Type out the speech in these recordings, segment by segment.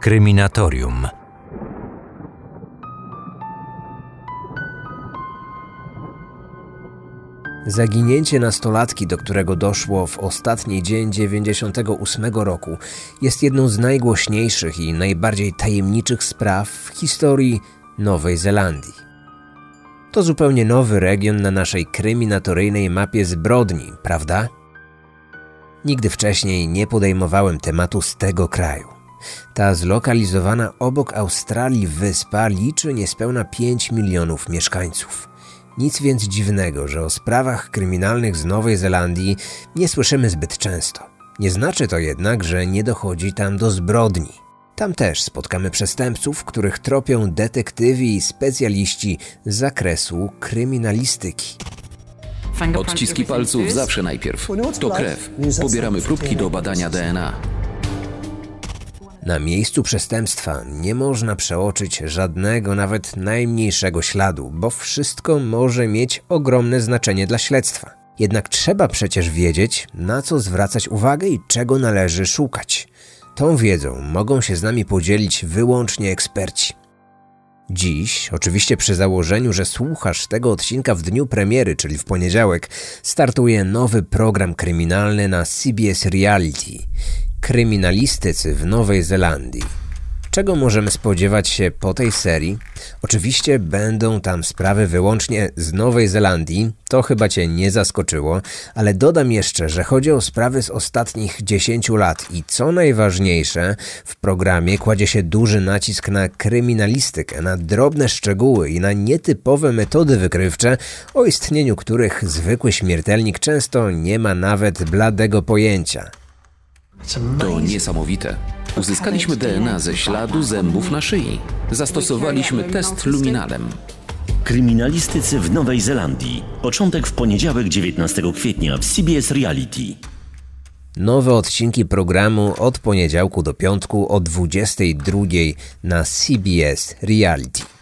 Kryminatorium. Zaginięcie nastolatki, do którego doszło w ostatni dzień 98 roku, jest jedną z najgłośniejszych i najbardziej tajemniczych spraw w historii Nowej Zelandii. To zupełnie nowy region na naszej kryminatoryjnej mapie zbrodni, prawda? Nigdy wcześniej nie podejmowałem tematu z tego kraju. Ta zlokalizowana obok Australii wyspa liczy niespełna 5 milionów mieszkańców. Nic więc dziwnego, że o sprawach kryminalnych z Nowej Zelandii nie słyszymy zbyt często. Nie znaczy to jednak, że nie dochodzi tam do zbrodni. Tam też spotkamy przestępców, których tropią detektywi i specjaliści z zakresu kryminalistyki. Odciski palców zawsze najpierw. To krew. Pobieramy próbki do badania DNA. Na miejscu przestępstwa nie można przeoczyć żadnego, nawet najmniejszego śladu, bo wszystko może mieć ogromne znaczenie dla śledztwa. Jednak trzeba przecież wiedzieć, na co zwracać uwagę i czego należy szukać. Tą wiedzą mogą się z nami podzielić wyłącznie eksperci. Dziś, oczywiście przy założeniu, że słuchasz tego odcinka w dniu premiery, czyli w poniedziałek, startuje nowy program kryminalny na CBS Reality kryminalistycy w Nowej Zelandii. Czego możemy spodziewać się po tej serii? Oczywiście będą tam sprawy wyłącznie z Nowej Zelandii, to chyba Cię nie zaskoczyło, ale dodam jeszcze, że chodzi o sprawy z ostatnich 10 lat i co najważniejsze, w programie kładzie się duży nacisk na kryminalistykę, na drobne szczegóły i na nietypowe metody wykrywcze, o istnieniu których zwykły śmiertelnik często nie ma nawet bladego pojęcia. To niesamowite. Uzyskaliśmy DNA ze śladu zębów na szyi. Zastosowaliśmy test luminalem. Kryminalistycy w Nowej Zelandii. Początek w poniedziałek 19 kwietnia w CBS Reality. Nowe odcinki programu od poniedziałku do piątku o 22 na CBS Reality.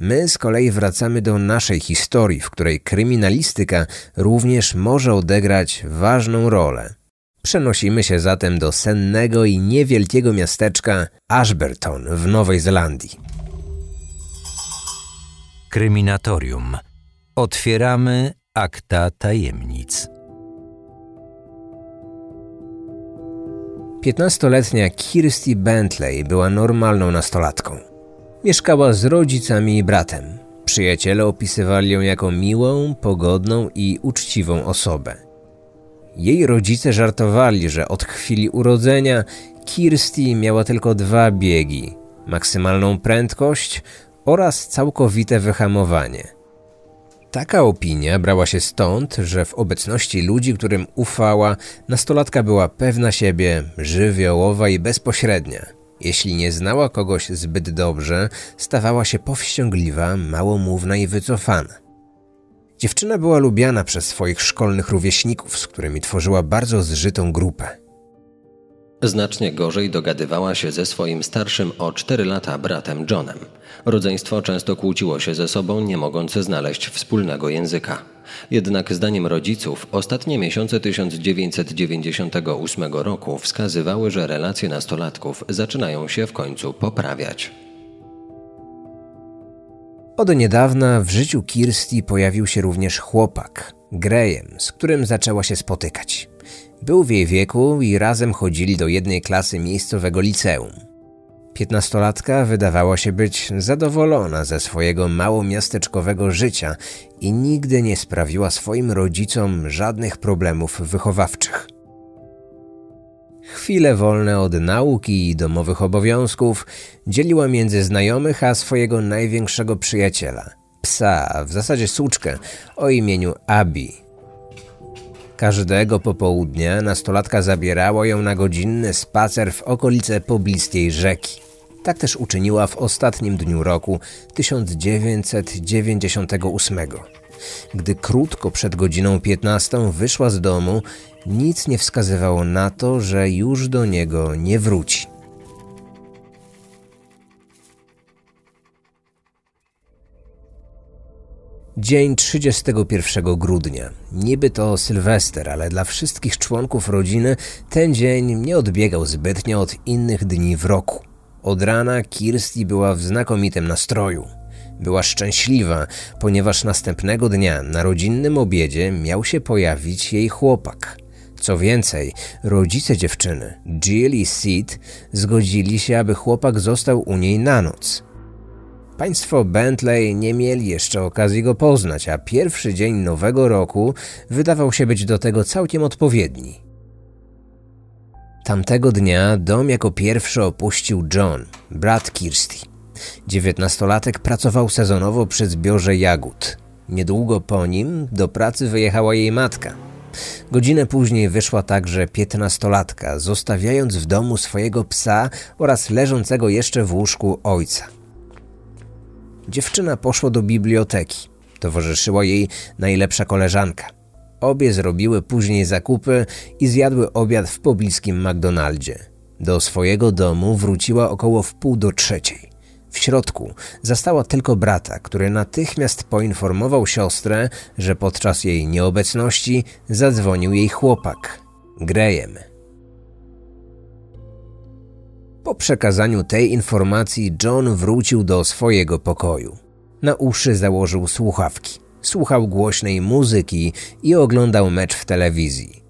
My z kolei wracamy do naszej historii, w której kryminalistyka również może odegrać ważną rolę. Przenosimy się zatem do sennego i niewielkiego miasteczka Ashburton w Nowej Zelandii. Kryminatorium. Otwieramy akta tajemnic. Piętnastoletnia Kirsty Bentley była normalną nastolatką. Mieszkała z rodzicami i bratem. Przyjaciele opisywali ją jako miłą, pogodną i uczciwą osobę. Jej rodzice żartowali, że od chwili urodzenia Kirsty miała tylko dwa biegi: maksymalną prędkość oraz całkowite wyhamowanie. Taka opinia brała się stąd, że w obecności ludzi, którym ufała, nastolatka była pewna siebie, żywiołowa i bezpośrednia. Jeśli nie znała kogoś zbyt dobrze, stawała się powściągliwa, małomówna i wycofana. Dziewczyna była lubiana przez swoich szkolnych rówieśników, z którymi tworzyła bardzo zżytą grupę. Znacznie gorzej dogadywała się ze swoim starszym o 4 lata bratem Johnem. Rodzeństwo często kłóciło się ze sobą, nie mogąc znaleźć wspólnego języka. Jednak zdaniem rodziców ostatnie miesiące 1998 roku wskazywały, że relacje nastolatków zaczynają się w końcu poprawiać. Od niedawna w życiu Kirsty pojawił się również chłopak, Graham, z którym zaczęła się spotykać. Był w jej wieku i razem chodzili do jednej klasy miejscowego liceum. Piętnastolatka wydawała się być zadowolona ze swojego małomiasteczkowego życia i nigdy nie sprawiła swoim rodzicom żadnych problemów wychowawczych. Chwile wolne od nauki i domowych obowiązków dzieliła między znajomych a swojego największego przyjaciela, psa, w zasadzie suczkę, o imieniu Abi. Każdego popołudnia nastolatka zabierała ją na godzinny spacer w okolice pobliskiej rzeki. Tak też uczyniła w ostatnim dniu roku 1998. Gdy krótko przed godziną 15 wyszła z domu, nic nie wskazywało na to, że już do niego nie wróci. Dzień 31 grudnia. Niby to Sylwester, ale dla wszystkich członków rodziny ten dzień nie odbiegał zbytnio od innych dni w roku. Od rana Kirsty była w znakomitym nastroju. Była szczęśliwa, ponieważ następnego dnia na rodzinnym obiedzie miał się pojawić jej chłopak. Co więcej, rodzice dziewczyny, Jill i Sid, zgodzili się, aby chłopak został u niej na noc. Państwo Bentley nie mieli jeszcze okazji go poznać, a pierwszy dzień nowego roku wydawał się być do tego całkiem odpowiedni. Tamtego dnia dom jako pierwszy opuścił John, brat Kirsty. Dziewiętnastolatek pracował sezonowo przy zbiorze jagód. Niedługo po nim do pracy wyjechała jej matka. Godzinę później wyszła także piętnastolatka, zostawiając w domu swojego psa oraz leżącego jeszcze w łóżku ojca. Dziewczyna poszła do biblioteki. Towarzyszyła jej najlepsza koleżanka. Obie zrobiły później zakupy i zjadły obiad w pobliskim McDonaldzie. Do swojego domu wróciła około wpół do trzeciej. W środku zastała tylko brata, który natychmiast poinformował siostrę, że podczas jej nieobecności zadzwonił jej chłopak, Graham. Po przekazaniu tej informacji John wrócił do swojego pokoju. Na uszy założył słuchawki, słuchał głośnej muzyki i oglądał mecz w telewizji.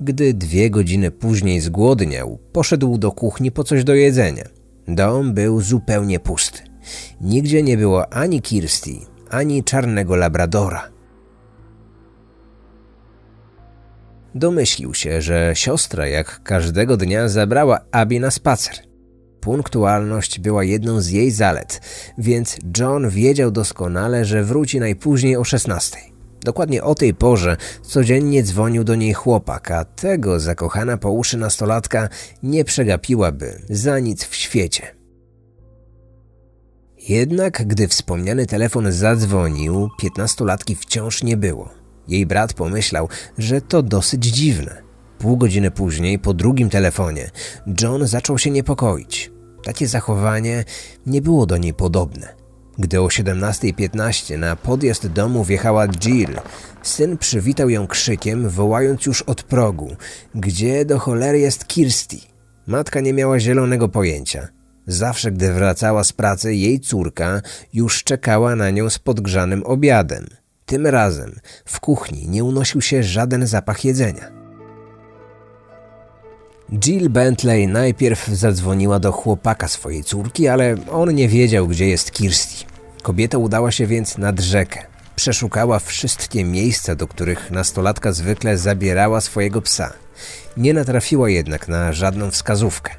Gdy dwie godziny później zgłodniał, poszedł do kuchni po coś do jedzenia. Dom był zupełnie pusty. Nigdzie nie było ani Kirsty, ani czarnego labradora. Domyślił się, że siostra jak każdego dnia zabrała Abby na spacer. Punktualność była jedną z jej zalet, więc John wiedział doskonale, że wróci najpóźniej o 16. Dokładnie o tej porze codziennie dzwonił do niej chłopak, a tego zakochana po uszy nastolatka nie przegapiłaby za nic w świecie. Jednak gdy wspomniany telefon zadzwonił, piętnastolatki wciąż nie było. Jej brat pomyślał, że to dosyć dziwne. Pół godziny później, po drugim telefonie, John zaczął się niepokoić. Takie zachowanie nie było do niej podobne. Gdy o 17.15 na podjazd domu wjechała Jill, syn przywitał ją krzykiem, wołając już od progu: Gdzie do cholery jest Kirsty? Matka nie miała zielonego pojęcia. Zawsze, gdy wracała z pracy, jej córka już czekała na nią z podgrzanym obiadem. Tym razem w kuchni nie unosił się żaden zapach jedzenia. Jill Bentley najpierw zadzwoniła do chłopaka swojej córki, ale on nie wiedział, gdzie jest Kirsty. Kobieta udała się więc nad rzekę. Przeszukała wszystkie miejsca, do których nastolatka zwykle zabierała swojego psa. Nie natrafiła jednak na żadną wskazówkę.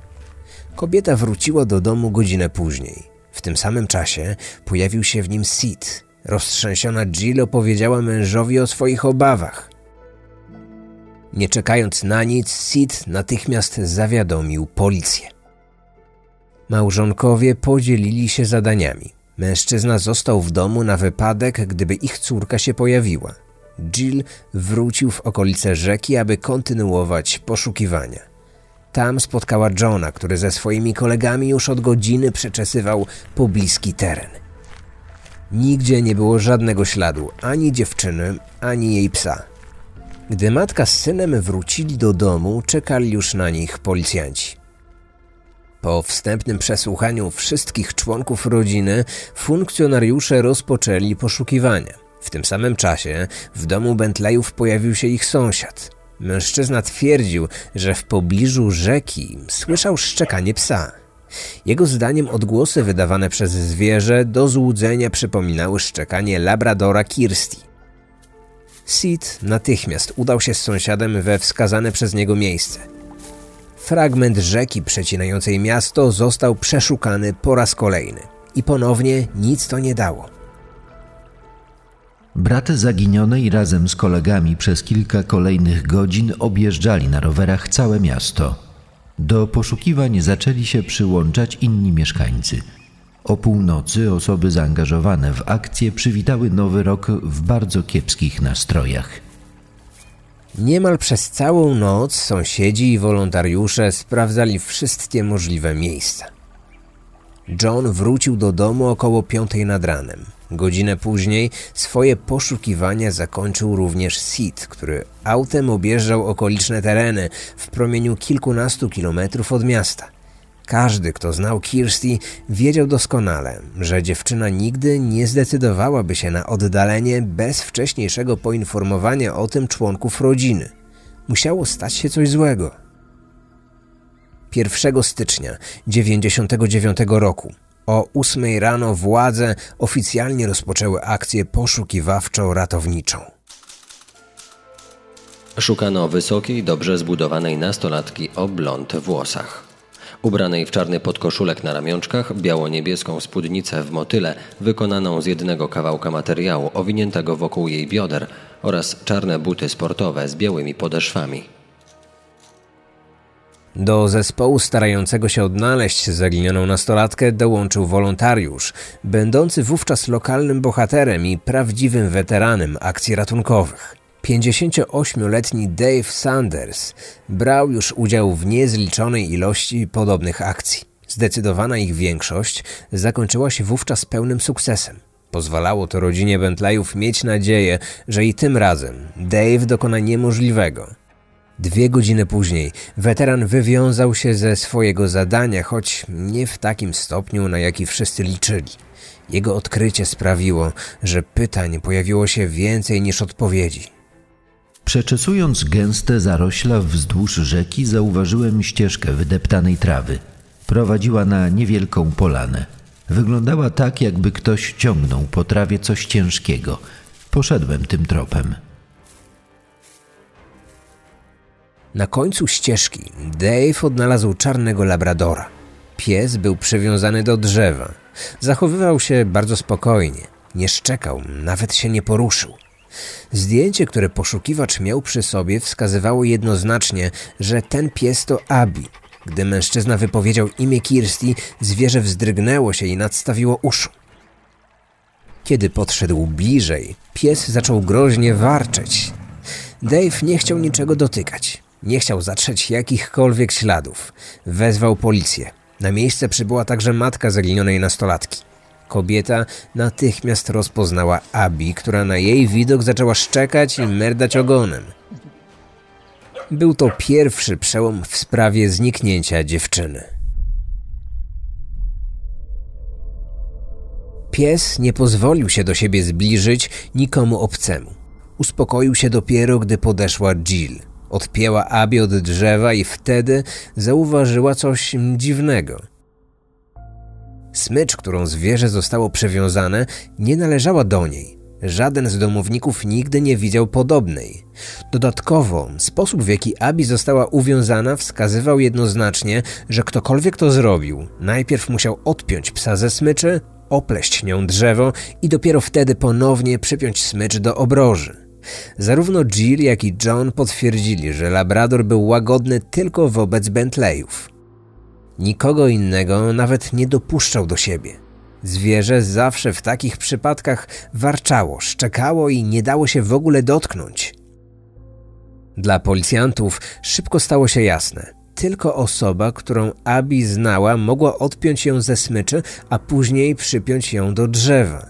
Kobieta wróciła do domu godzinę później. W tym samym czasie pojawił się w nim Sid, Roztrzęsiona Jill opowiedziała mężowi o swoich obawach. Nie czekając na nic, Sid natychmiast zawiadomił policję. Małżonkowie podzielili się zadaniami. Mężczyzna został w domu na wypadek, gdyby ich córka się pojawiła. Jill wrócił w okolice rzeki, aby kontynuować poszukiwania. Tam spotkała Johna, który ze swoimi kolegami już od godziny przeczesywał pobliski teren. Nigdzie nie było żadnego śladu, ani dziewczyny, ani jej psa. Gdy matka z synem wrócili do domu, czekali już na nich policjanci. Po wstępnym przesłuchaniu wszystkich członków rodziny, funkcjonariusze rozpoczęli poszukiwania. W tym samym czasie w domu Bentleyów pojawił się ich sąsiad. Mężczyzna twierdził, że w pobliżu rzeki słyszał szczekanie psa. Jego zdaniem odgłosy wydawane przez zwierzę do złudzenia przypominały szczekanie labradora Kirsty. Sid natychmiast udał się z sąsiadem we wskazane przez niego miejsce. Fragment rzeki przecinającej miasto został przeszukany po raz kolejny i ponownie nic to nie dało. Brat zaginionej razem z kolegami przez kilka kolejnych godzin objeżdżali na rowerach całe miasto. Do poszukiwań zaczęli się przyłączać inni mieszkańcy. O północy osoby zaangażowane w akcję przywitały nowy rok w bardzo kiepskich nastrojach. Niemal przez całą noc sąsiedzi i wolontariusze sprawdzali wszystkie możliwe miejsca. John wrócił do domu około piątej nad ranem. Godzinę później swoje poszukiwania zakończył również Sid, który autem objeżdżał okoliczne tereny w promieniu kilkunastu kilometrów od miasta. Każdy, kto znał Kirsty, wiedział doskonale, że dziewczyna nigdy nie zdecydowałaby się na oddalenie bez wcześniejszego poinformowania o tym członków rodziny. Musiało stać się coś złego. 1 stycznia 1999 roku o 8 rano władze oficjalnie rozpoczęły akcję poszukiwawczo-ratowniczą. Szukano wysokiej, dobrze zbudowanej nastolatki o blond włosach. Ubranej w czarny podkoszulek na ramionczkach, biało-niebieską spódnicę w motyle, wykonaną z jednego kawałka materiału owiniętego wokół jej bioder oraz czarne buty sportowe z białymi podeszwami. Do zespołu starającego się odnaleźć zaginioną nastolatkę dołączył wolontariusz, będący wówczas lokalnym bohaterem i prawdziwym weteranem akcji ratunkowych. 58-letni Dave Sanders brał już udział w niezliczonej ilości podobnych akcji. Zdecydowana ich większość zakończyła się wówczas pełnym sukcesem. Pozwalało to rodzinie Bentleyów mieć nadzieję, że i tym razem Dave dokona niemożliwego – Dwie godziny później weteran wywiązał się ze swojego zadania, choć nie w takim stopniu, na jaki wszyscy liczyli. Jego odkrycie sprawiło, że pytań pojawiło się więcej niż odpowiedzi. Przeczesując gęste zarośla wzdłuż rzeki, zauważyłem ścieżkę wydeptanej trawy. Prowadziła na niewielką polanę. Wyglądała tak, jakby ktoś ciągnął po trawie coś ciężkiego. Poszedłem tym tropem. Na końcu ścieżki Dave odnalazł czarnego labradora. Pies był przywiązany do drzewa. Zachowywał się bardzo spokojnie. Nie szczekał, nawet się nie poruszył. Zdjęcie, które poszukiwacz miał przy sobie, wskazywało jednoznacznie, że ten pies to Abi. Gdy mężczyzna wypowiedział imię Kirsty, zwierzę wzdrygnęło się i nadstawiło uszu. Kiedy podszedł bliżej, pies zaczął groźnie warczeć. Dave nie chciał niczego dotykać. Nie chciał zatrzeć jakichkolwiek śladów. Wezwał policję. Na miejsce przybyła także matka zaginionej nastolatki. Kobieta natychmiast rozpoznała Abi, która na jej widok zaczęła szczekać i merdać ogonem. Był to pierwszy przełom w sprawie zniknięcia dziewczyny. Pies nie pozwolił się do siebie zbliżyć nikomu obcemu. Uspokoił się dopiero, gdy podeszła Jill – Odpięła Abi od drzewa i wtedy zauważyła coś dziwnego. Smycz, którą zwierzę zostało przewiązane, nie należała do niej. Żaden z domowników nigdy nie widział podobnej. Dodatkowo, sposób w jaki Abi została uwiązana wskazywał jednoznacznie, że ktokolwiek to zrobił, najpierw musiał odpiąć psa ze smyczy, opleść nią drzewo i dopiero wtedy ponownie przypiąć smycz do obroży. Zarówno Jill, jak i John potwierdzili, że Labrador był łagodny tylko wobec Bentleyów. Nikogo innego nawet nie dopuszczał do siebie. Zwierzę zawsze w takich przypadkach warczało, szczekało i nie dało się w ogóle dotknąć. Dla policjantów szybko stało się jasne. Tylko osoba, którą Abi znała, mogła odpiąć ją ze smyczy, a później przypiąć ją do drzewa.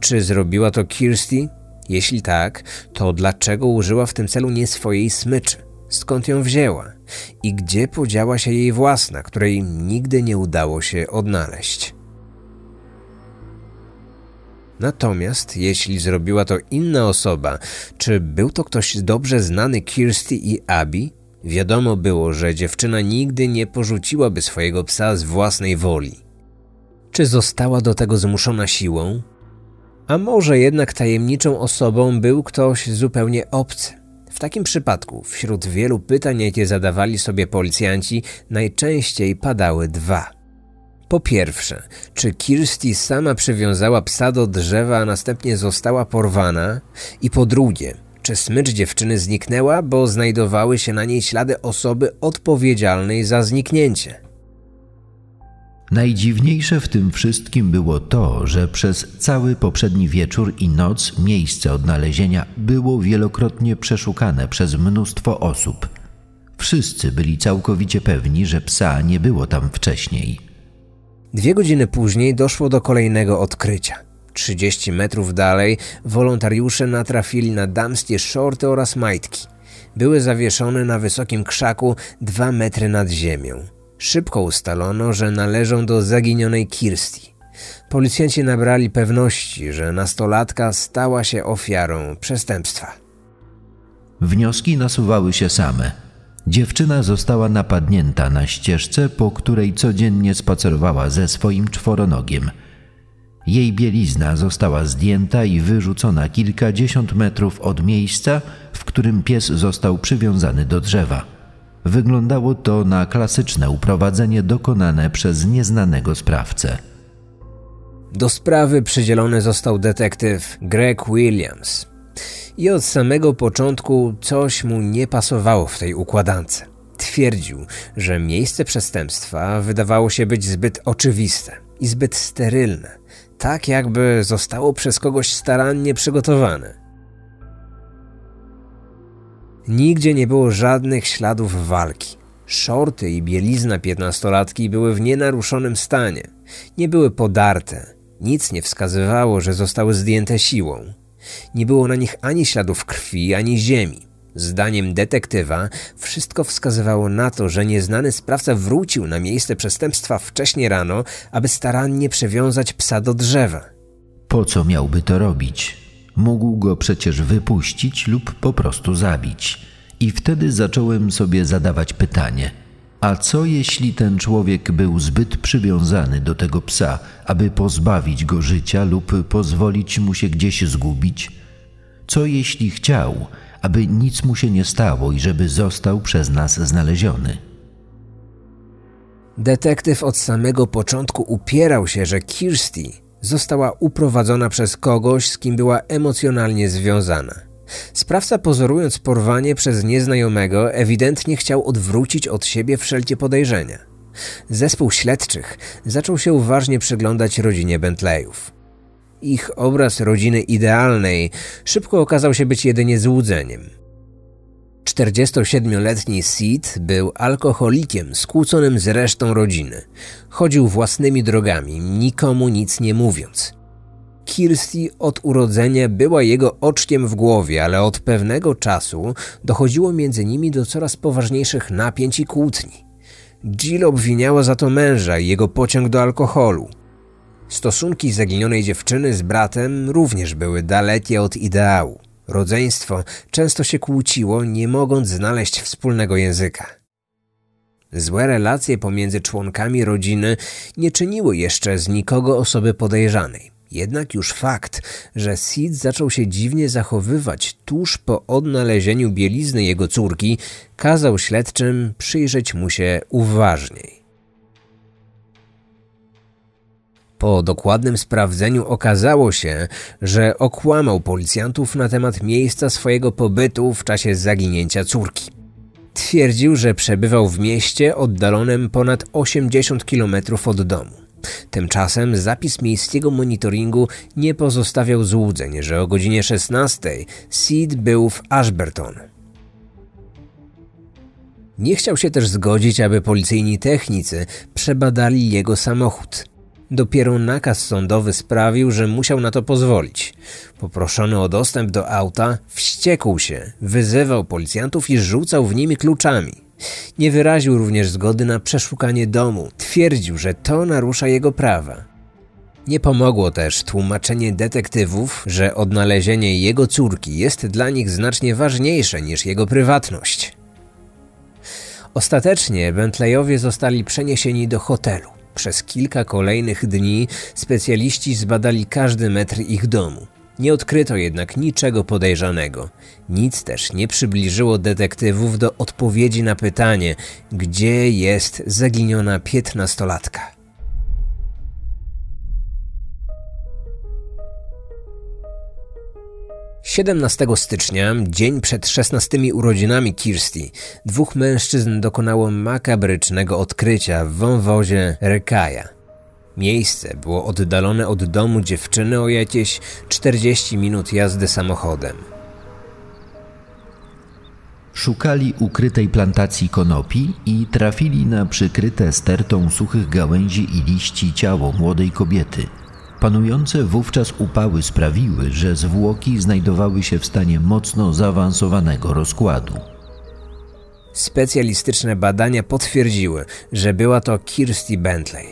Czy zrobiła to Kirsty? Jeśli tak, to dlaczego użyła w tym celu nie swojej smyczy? Skąd ją wzięła? I gdzie podziała się jej własna, której nigdy nie udało się odnaleźć? Natomiast jeśli zrobiła to inna osoba, czy był to ktoś dobrze znany Kirsty i Abby, wiadomo było, że dziewczyna nigdy nie porzuciłaby swojego psa z własnej woli. Czy została do tego zmuszona siłą? A może jednak tajemniczą osobą był ktoś zupełnie obcy? W takim przypadku, wśród wielu pytań, jakie zadawali sobie policjanci, najczęściej padały dwa. Po pierwsze, czy Kirsty sama przywiązała psa do drzewa, a następnie została porwana? I po drugie, czy smycz dziewczyny zniknęła, bo znajdowały się na niej ślady osoby odpowiedzialnej za zniknięcie? Najdziwniejsze w tym wszystkim było to, że przez cały poprzedni wieczór i noc miejsce odnalezienia było wielokrotnie przeszukane przez mnóstwo osób. Wszyscy byli całkowicie pewni, że psa nie było tam wcześniej. Dwie godziny później doszło do kolejnego odkrycia. 30 metrów dalej wolontariusze natrafili na damskie shorty oraz majtki. Były zawieszone na wysokim krzaku dwa metry nad ziemią. Szybko ustalono, że należą do zaginionej Kirsty. Policjanci nabrali pewności, że nastolatka stała się ofiarą przestępstwa. Wnioski nasuwały się same. Dziewczyna została napadnięta na ścieżce, po której codziennie spacerowała ze swoim czworonogiem. Jej bielizna została zdjęta i wyrzucona kilkadziesiąt metrów od miejsca, w którym pies został przywiązany do drzewa. Wyglądało to na klasyczne uprowadzenie dokonane przez nieznanego sprawcę. Do sprawy przydzielony został detektyw Greg Williams. I od samego początku coś mu nie pasowało w tej układance. Twierdził, że miejsce przestępstwa wydawało się być zbyt oczywiste i zbyt sterylne, tak jakby zostało przez kogoś starannie przygotowane. Nigdzie nie było żadnych śladów walki. Szorty i bielizna piętnastolatki były w nienaruszonym stanie. Nie były podarte, nic nie wskazywało, że zostały zdjęte siłą. Nie było na nich ani śladów krwi, ani ziemi. Zdaniem detektywa wszystko wskazywało na to, że nieznany sprawca wrócił na miejsce przestępstwa wcześnie rano, aby starannie przewiązać psa do drzewa. Po co miałby to robić? Mógł go przecież wypuścić lub po prostu zabić. I wtedy zacząłem sobie zadawać pytanie – a co jeśli ten człowiek był zbyt przywiązany do tego psa, aby pozbawić go życia lub pozwolić mu się gdzieś zgubić? Co jeśli chciał, aby nic mu się nie stało i żeby został przez nas znaleziony? Detektyw od samego początku upierał się, że Kirsty została uprowadzona przez kogoś, z kim była emocjonalnie związana. Sprawca pozorując porwanie przez nieznajomego ewidentnie chciał odwrócić od siebie wszelkie podejrzenia. Zespół śledczych zaczął się uważnie przyglądać rodzinie Bentleyów. Ich obraz rodziny idealnej szybko okazał się być jedynie złudzeniem. 47-letni Sid był alkoholikiem skłóconym z resztą rodziny. Chodził własnymi drogami, nikomu nic nie mówiąc. Kirsty od urodzenia była jego oczkiem w głowie, ale od pewnego czasu dochodziło między nimi do coraz poważniejszych napięć i kłótni. Jill obwiniała za to męża i jego pociąg do alkoholu. Stosunki zaginionej dziewczyny z bratem również były dalekie od ideału. Rodzeństwo często się kłóciło, nie mogąc znaleźć wspólnego języka. Złe relacje pomiędzy członkami rodziny nie czyniły jeszcze z nikogo osoby podejrzanej. Jednak już fakt, że Sid zaczął się dziwnie zachowywać tuż po odnalezieniu bielizny jego córki, kazał śledczym przyjrzeć mu się uważniej. Po dokładnym sprawdzeniu okazało się, że okłamał policjantów na temat miejsca swojego pobytu w czasie zaginięcia córki. Twierdził, że przebywał w mieście oddalonym ponad 80 km od domu. Tymczasem zapis miejskiego monitoringu nie pozostawiał złudzeń, że o godzinie 16 Sid był w Ashburton. Nie chciał się też zgodzić, aby policyjni technicy przebadali jego samochód. Dopiero nakaz sądowy sprawił, że musiał na to pozwolić. Poproszony o dostęp do auta, wściekł się, wyzywał policjantów i rzucał w nimi kluczami. Nie wyraził również zgody na przeszukanie domu. Twierdził, że to narusza jego prawa. Nie pomogło też tłumaczenie detektywów, że odnalezienie jego córki jest dla nich znacznie ważniejsze niż jego prywatność. Ostatecznie Bentleyowie zostali przeniesieni do hotelu. Przez kilka kolejnych dni specjaliści zbadali każdy metr ich domu. Nie odkryto jednak niczego podejrzanego. Nic też nie przybliżyło detektywów do odpowiedzi na pytanie, gdzie jest zaginiona piętnastolatka. Siedemnastego stycznia, dzień przed szesnastymi urodzinami Kirsty, dwóch mężczyzn dokonało makabrycznego odkrycia w wąwozie Rekaja. Miejsce było oddalone od domu dziewczyny o jakieś 40 minut jazdy samochodem. Szukali ukrytej plantacji konopi i trafili na przykryte stertą suchych gałęzi i liści ciało młodej kobiety. Panujące wówczas upały sprawiły, że zwłoki znajdowały się w stanie mocno zaawansowanego rozkładu. Specjalistyczne badania potwierdziły, że była to Kirsty Bentley.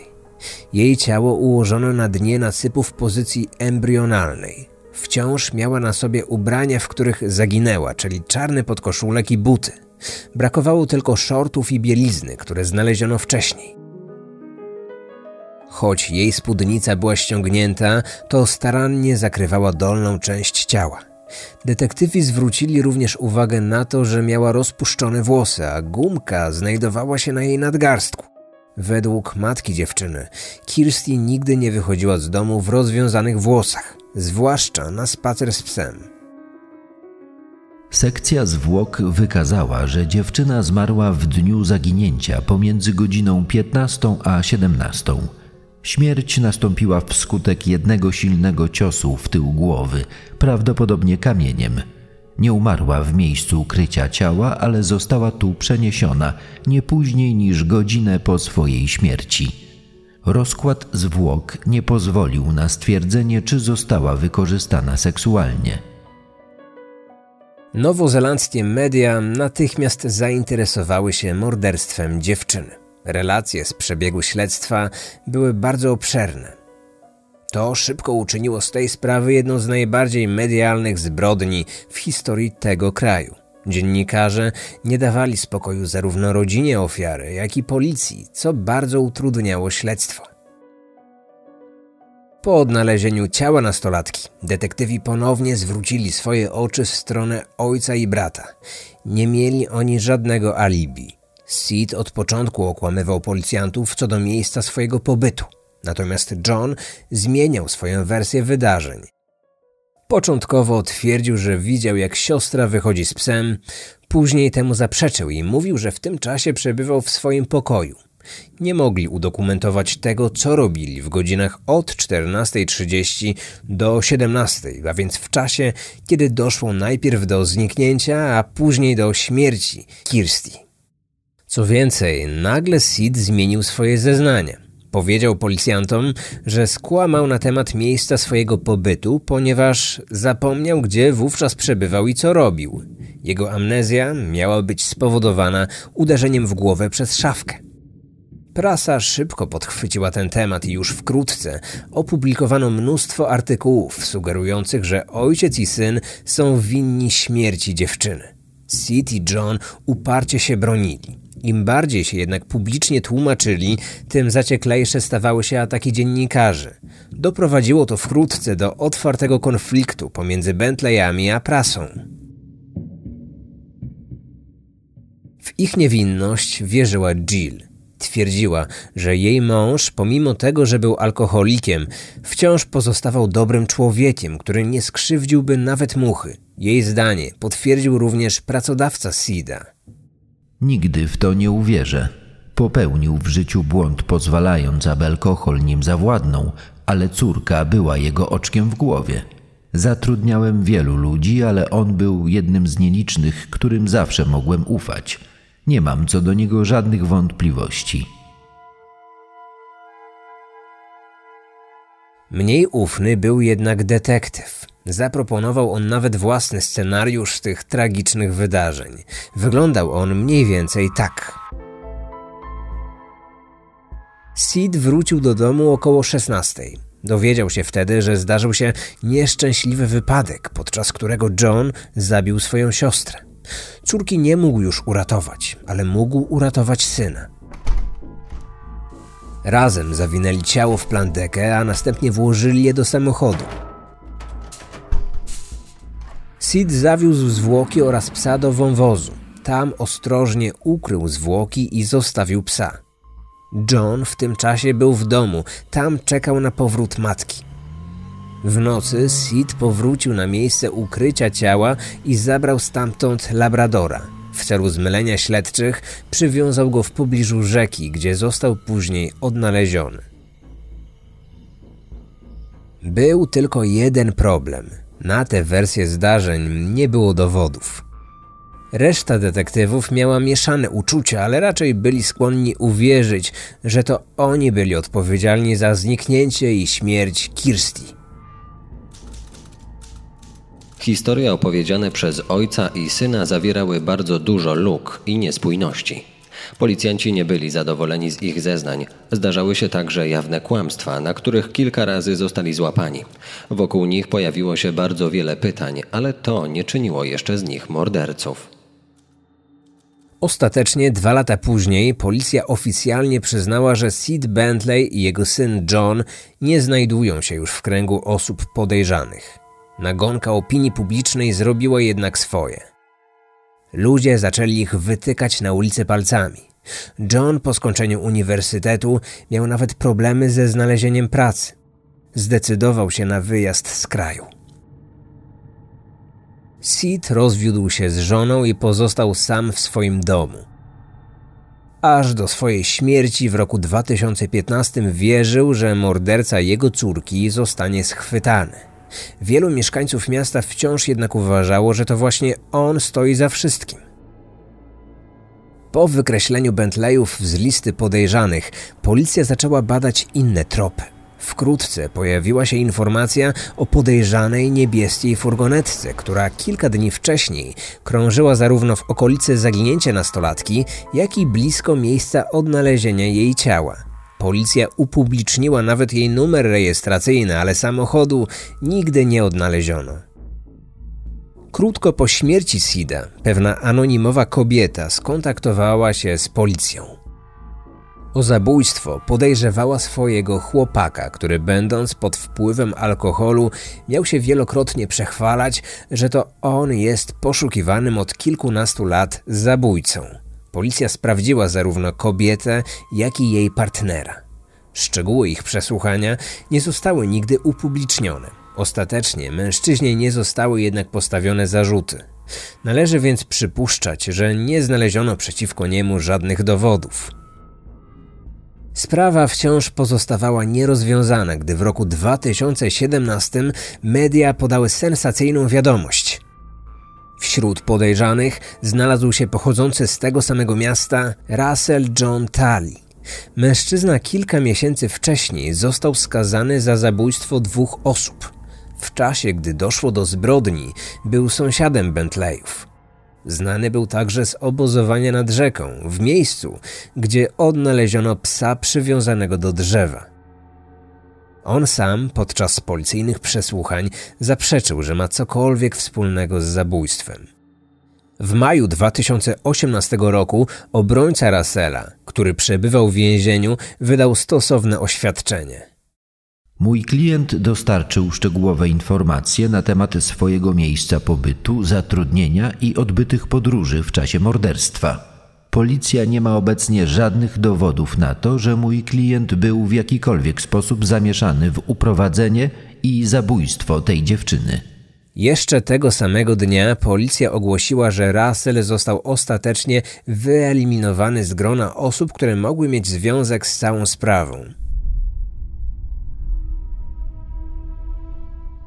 Jej ciało ułożono na dnie nasypu w pozycji embrionalnej. Wciąż miała na sobie ubrania, w których zaginęła, czyli czarny podkoszulek i buty. Brakowało tylko shortów i bielizny, które znaleziono wcześniej. Choć jej spódnica była ściągnięta, to starannie zakrywała dolną część ciała. Detektywi zwrócili również uwagę na to, że miała rozpuszczone włosy, a gumka znajdowała się na jej nadgarstku. Według matki dziewczyny, Kirsty nigdy nie wychodziła z domu w rozwiązanych włosach, zwłaszcza na spacer z psem. Sekcja zwłok wykazała, że dziewczyna zmarła w dniu zaginięcia pomiędzy godziną 15 a 17. Śmierć nastąpiła wskutek jednego silnego ciosu w tył głowy, prawdopodobnie kamieniem. Nie umarła w miejscu ukrycia ciała, ale została tu przeniesiona nie później niż godzinę po swojej śmierci. Rozkład zwłok nie pozwolił na stwierdzenie, czy została wykorzystana seksualnie. Nowozelandzkie media natychmiast zainteresowały się morderstwem dziewczyny. Relacje z przebiegu śledztwa były bardzo obszerne. To szybko uczyniło z tej sprawy jedną z najbardziej medialnych zbrodni w historii tego kraju. Dziennikarze nie dawali spokoju zarówno rodzinie ofiary, jak i policji, co bardzo utrudniało śledztwo. Po odnalezieniu ciała nastolatki, detektywi ponownie zwrócili swoje oczy w stronę ojca i brata. Nie mieli oni żadnego alibi. Sid od początku okłamywał policjantów co do miejsca swojego pobytu, natomiast John zmieniał swoją wersję wydarzeń. Początkowo twierdził, że widział jak siostra wychodzi z psem, później temu zaprzeczył i mówił, że w tym czasie przebywał w swoim pokoju. Nie mogli udokumentować tego, co robili w godzinach od 14.30 do 17.00, a więc w czasie, kiedy doszło najpierw do zniknięcia, a później do śmierci Kirsty. Co więcej, nagle Sid zmienił swoje zeznania. Powiedział policjantom, że skłamał na temat miejsca swojego pobytu, ponieważ zapomniał, gdzie wówczas przebywał i co robił. Jego amnezja miała być spowodowana uderzeniem w głowę przez szafkę. Prasa szybko podchwyciła ten temat i już wkrótce opublikowano mnóstwo artykułów sugerujących, że ojciec i syn są winni śmierci dziewczyny. Sid i John uparcie się bronili. Im bardziej się jednak publicznie tłumaczyli, tym zacieklejsze stawały się ataki dziennikarzy. Doprowadziło to wkrótce do otwartego konfliktu pomiędzy Bentleyami a prasą. W ich niewinność wierzyła Jill. Twierdziła, że jej mąż, pomimo tego, że był alkoholikiem, wciąż pozostawał dobrym człowiekiem, który nie skrzywdziłby nawet muchy. Jej zdanie potwierdził również pracodawca Sida. Nigdy w to nie uwierzę. Popełnił w życiu błąd, pozwalając, aby alkohol nim zawładnął, ale córka była jego oczkiem w głowie. Zatrudniałem wielu ludzi, ale on był jednym z nielicznych, którym zawsze mogłem ufać. Nie mam co do niego żadnych wątpliwości. Mniej ufny był jednak detektyw. Zaproponował on nawet własny scenariusz tych tragicznych wydarzeń. Wyglądał on mniej więcej tak. Sid wrócił do domu około 16. Dowiedział się wtedy, że zdarzył się nieszczęśliwy wypadek, podczas którego John zabił swoją siostrę. Córki nie mógł już uratować, ale mógł uratować syna. Razem zawinęli ciało w plandekę, a następnie włożyli je do samochodu. Sid zawiózł zwłoki oraz psa do wąwozu. Tam ostrożnie ukrył zwłoki i zostawił psa. John w tym czasie był w domu, tam czekał na powrót matki. W nocy Sid powrócił na miejsce ukrycia ciała i zabrał stamtąd labradora. W celu zmylenia śledczych przywiązał go w pobliżu rzeki, gdzie został później odnaleziony. Był tylko jeden problem – na tę wersję zdarzeń nie było dowodów. Reszta detektywów miała mieszane uczucia, ale raczej byli skłonni uwierzyć, że to oni byli odpowiedzialni za zniknięcie i śmierć Kirsty. Historie opowiedziane przez ojca i syna zawierały bardzo dużo luk i niespójności. Policjanci nie byli zadowoleni z ich zeznań. Zdarzały się także jawne kłamstwa, na których kilka razy zostali złapani. Wokół nich pojawiło się bardzo wiele pytań, ale to nie czyniło jeszcze z nich morderców. Ostatecznie dwa lata później policja oficjalnie przyznała, że Sid Bentley i jego syn John nie znajdują się już w kręgu osób podejrzanych. Nagonka opinii publicznej zrobiła jednak swoje. Ludzie zaczęli ich wytykać na ulicy palcami. John po skończeniu uniwersytetu miał nawet problemy ze znalezieniem pracy. Zdecydował się na wyjazd z kraju. Sid rozwiódł się z żoną i pozostał sam w swoim domu. Aż do swojej śmierci w roku 2015 wierzył, że morderca jego córki zostanie schwytany. Wielu mieszkańców miasta wciąż jednak uważało, że to właśnie on stoi za wszystkim. Po wykreśleniu Bentleyów z listy podejrzanych, policja zaczęła badać inne tropy. Wkrótce pojawiła się informacja o podejrzanej niebieskiej furgonetce, która kilka dni wcześniej krążyła zarówno w okolicy zaginięcia nastolatki, jak i blisko miejsca odnalezienia jej ciała. Policja upubliczniła nawet jej numer rejestracyjny, ale samochodu nigdy nie odnaleziono. Krótko po śmierci Sida pewna anonimowa kobieta skontaktowała się z policją. O zabójstwo podejrzewała swojego chłopaka, który będąc pod wpływem alkoholu miał się wielokrotnie przechwalać, że to on jest poszukiwanym od kilkunastu lat zabójcą. Policja sprawdziła zarówno kobietę, jak i jej partnera. Szczegóły ich przesłuchania nie zostały nigdy upublicznione. Ostatecznie mężczyźnie nie zostały jednak postawione zarzuty. Należy więc przypuszczać, że nie znaleziono przeciwko niemu żadnych dowodów. Sprawa wciąż pozostawała nierozwiązana, gdy w roku 2017 media podały sensacyjną wiadomość. Wśród podejrzanych znalazł się pochodzący z tego samego miasta Russell John Talley. Mężczyzna kilka miesięcy wcześniej został skazany za zabójstwo dwóch osób. W czasie, gdy doszło do zbrodni, był sąsiadem Bentleyów. Znany był także z obozowania nad rzeką, w miejscu, gdzie odnaleziono psa przywiązanego do drzewa. On sam podczas policyjnych przesłuchań zaprzeczył, że ma cokolwiek wspólnego z zabójstwem. W maju 2018 roku obrońca Russella, który przebywał w więzieniu, wydał stosowne oświadczenie. Mój klient dostarczył szczegółowe informacje na temat swojego miejsca pobytu, zatrudnienia i odbytych podróży w czasie morderstwa. Policja nie ma obecnie żadnych dowodów na to, że mój klient był w jakikolwiek sposób zamieszany w uprowadzenie i zabójstwo tej dziewczyny. Jeszcze tego samego dnia policja ogłosiła, że Russell został ostatecznie wyeliminowany z grona osób, które mogły mieć związek z całą sprawą.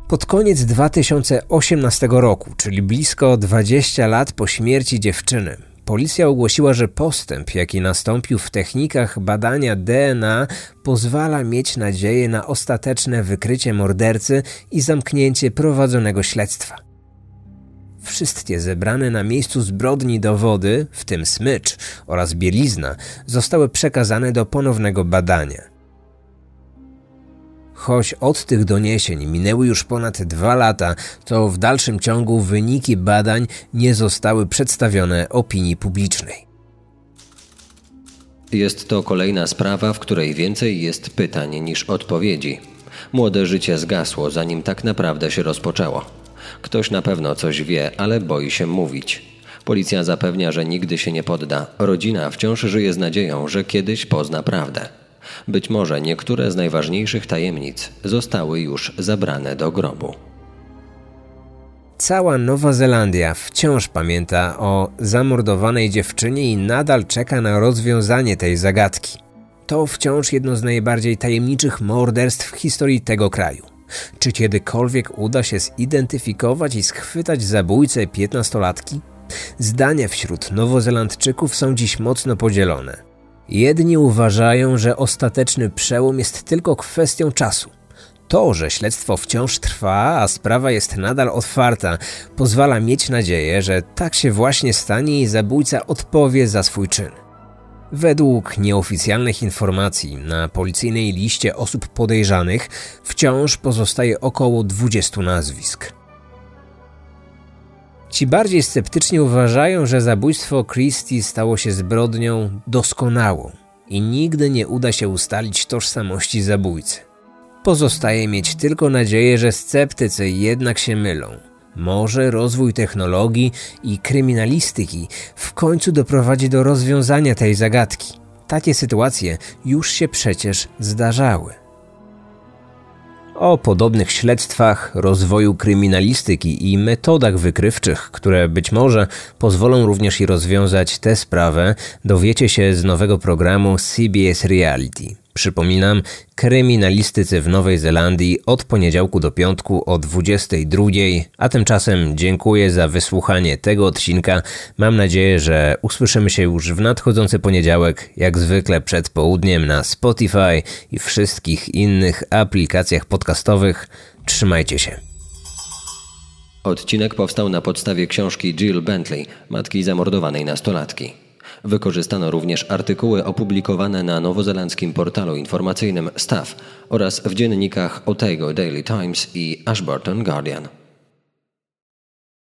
Pod koniec 2018 roku, czyli blisko 20 lat po śmierci dziewczyny, policja ogłosiła, że postęp, jaki nastąpił w technikach badania DNA, pozwala mieć nadzieję na ostateczne wykrycie mordercy i zamknięcie prowadzonego śledztwa. Wszystkie zebrane na miejscu zbrodni dowody, w tym smycz oraz bielizna, zostały przekazane do ponownego badania. Choć od tych doniesień minęły już ponad dwa lata, to w dalszym ciągu wyniki badań nie zostały przedstawione opinii publicznej. Jest to kolejna sprawa, w której więcej jest pytań niż odpowiedzi. Młode życie zgasło, zanim tak naprawdę się rozpoczęło. Ktoś na pewno coś wie, ale boi się mówić. Policja zapewnia, że nigdy się nie podda. Rodzina wciąż żyje z nadzieją, że kiedyś pozna prawdę. Być może niektóre z najważniejszych tajemnic zostały już zabrane do grobu. Cała Nowa Zelandia wciąż pamięta o zamordowanej dziewczynie i nadal czeka na rozwiązanie tej zagadki. To wciąż jedno z najbardziej tajemniczych morderstw w historii tego kraju. Czy kiedykolwiek uda się zidentyfikować i schwytać zabójcę piętnastolatki? Zdania wśród Nowozelandczyków są dziś mocno podzielone. Jedni uważają, że ostateczny przełom jest tylko kwestią czasu. To, że śledztwo wciąż trwa, a sprawa jest nadal otwarta, pozwala mieć nadzieję, że tak się właśnie stanie i zabójca odpowie za swój czyn. Według nieoficjalnych informacji na policyjnej liście osób podejrzanych wciąż pozostaje około 20 nazwisk. Ci bardziej sceptycznie uważają, że zabójstwo Christie stało się zbrodnią doskonałą i nigdy nie uda się ustalić tożsamości zabójcy. Pozostaje mieć tylko nadzieję, że sceptycy jednak się mylą. Może rozwój technologii i kryminalistyki w końcu doprowadzi do rozwiązania tej zagadki. Takie sytuacje już się przecież zdarzały. O podobnych śledztwach, rozwoju kryminalistyki i metodach wykrywczych, które być może pozwolą również i rozwiązać tę sprawę, dowiecie się z nowego programu CBS Reality. Przypominam, kryminalistycy w Nowej Zelandii od poniedziałku do piątku o 22. A tymczasem dziękuję za wysłuchanie tego odcinka. Mam nadzieję, że usłyszymy się już w nadchodzący poniedziałek, jak zwykle przed południem na Spotify i wszystkich innych aplikacjach podcastowych. Trzymajcie się. Odcinek powstał na podstawie książki Jill Bentley, matki zamordowanej nastolatki. Wykorzystano również artykuły opublikowane na nowozelandzkim portalu informacyjnym Staff oraz w dziennikach Otago Daily Times i Ashburton Guardian.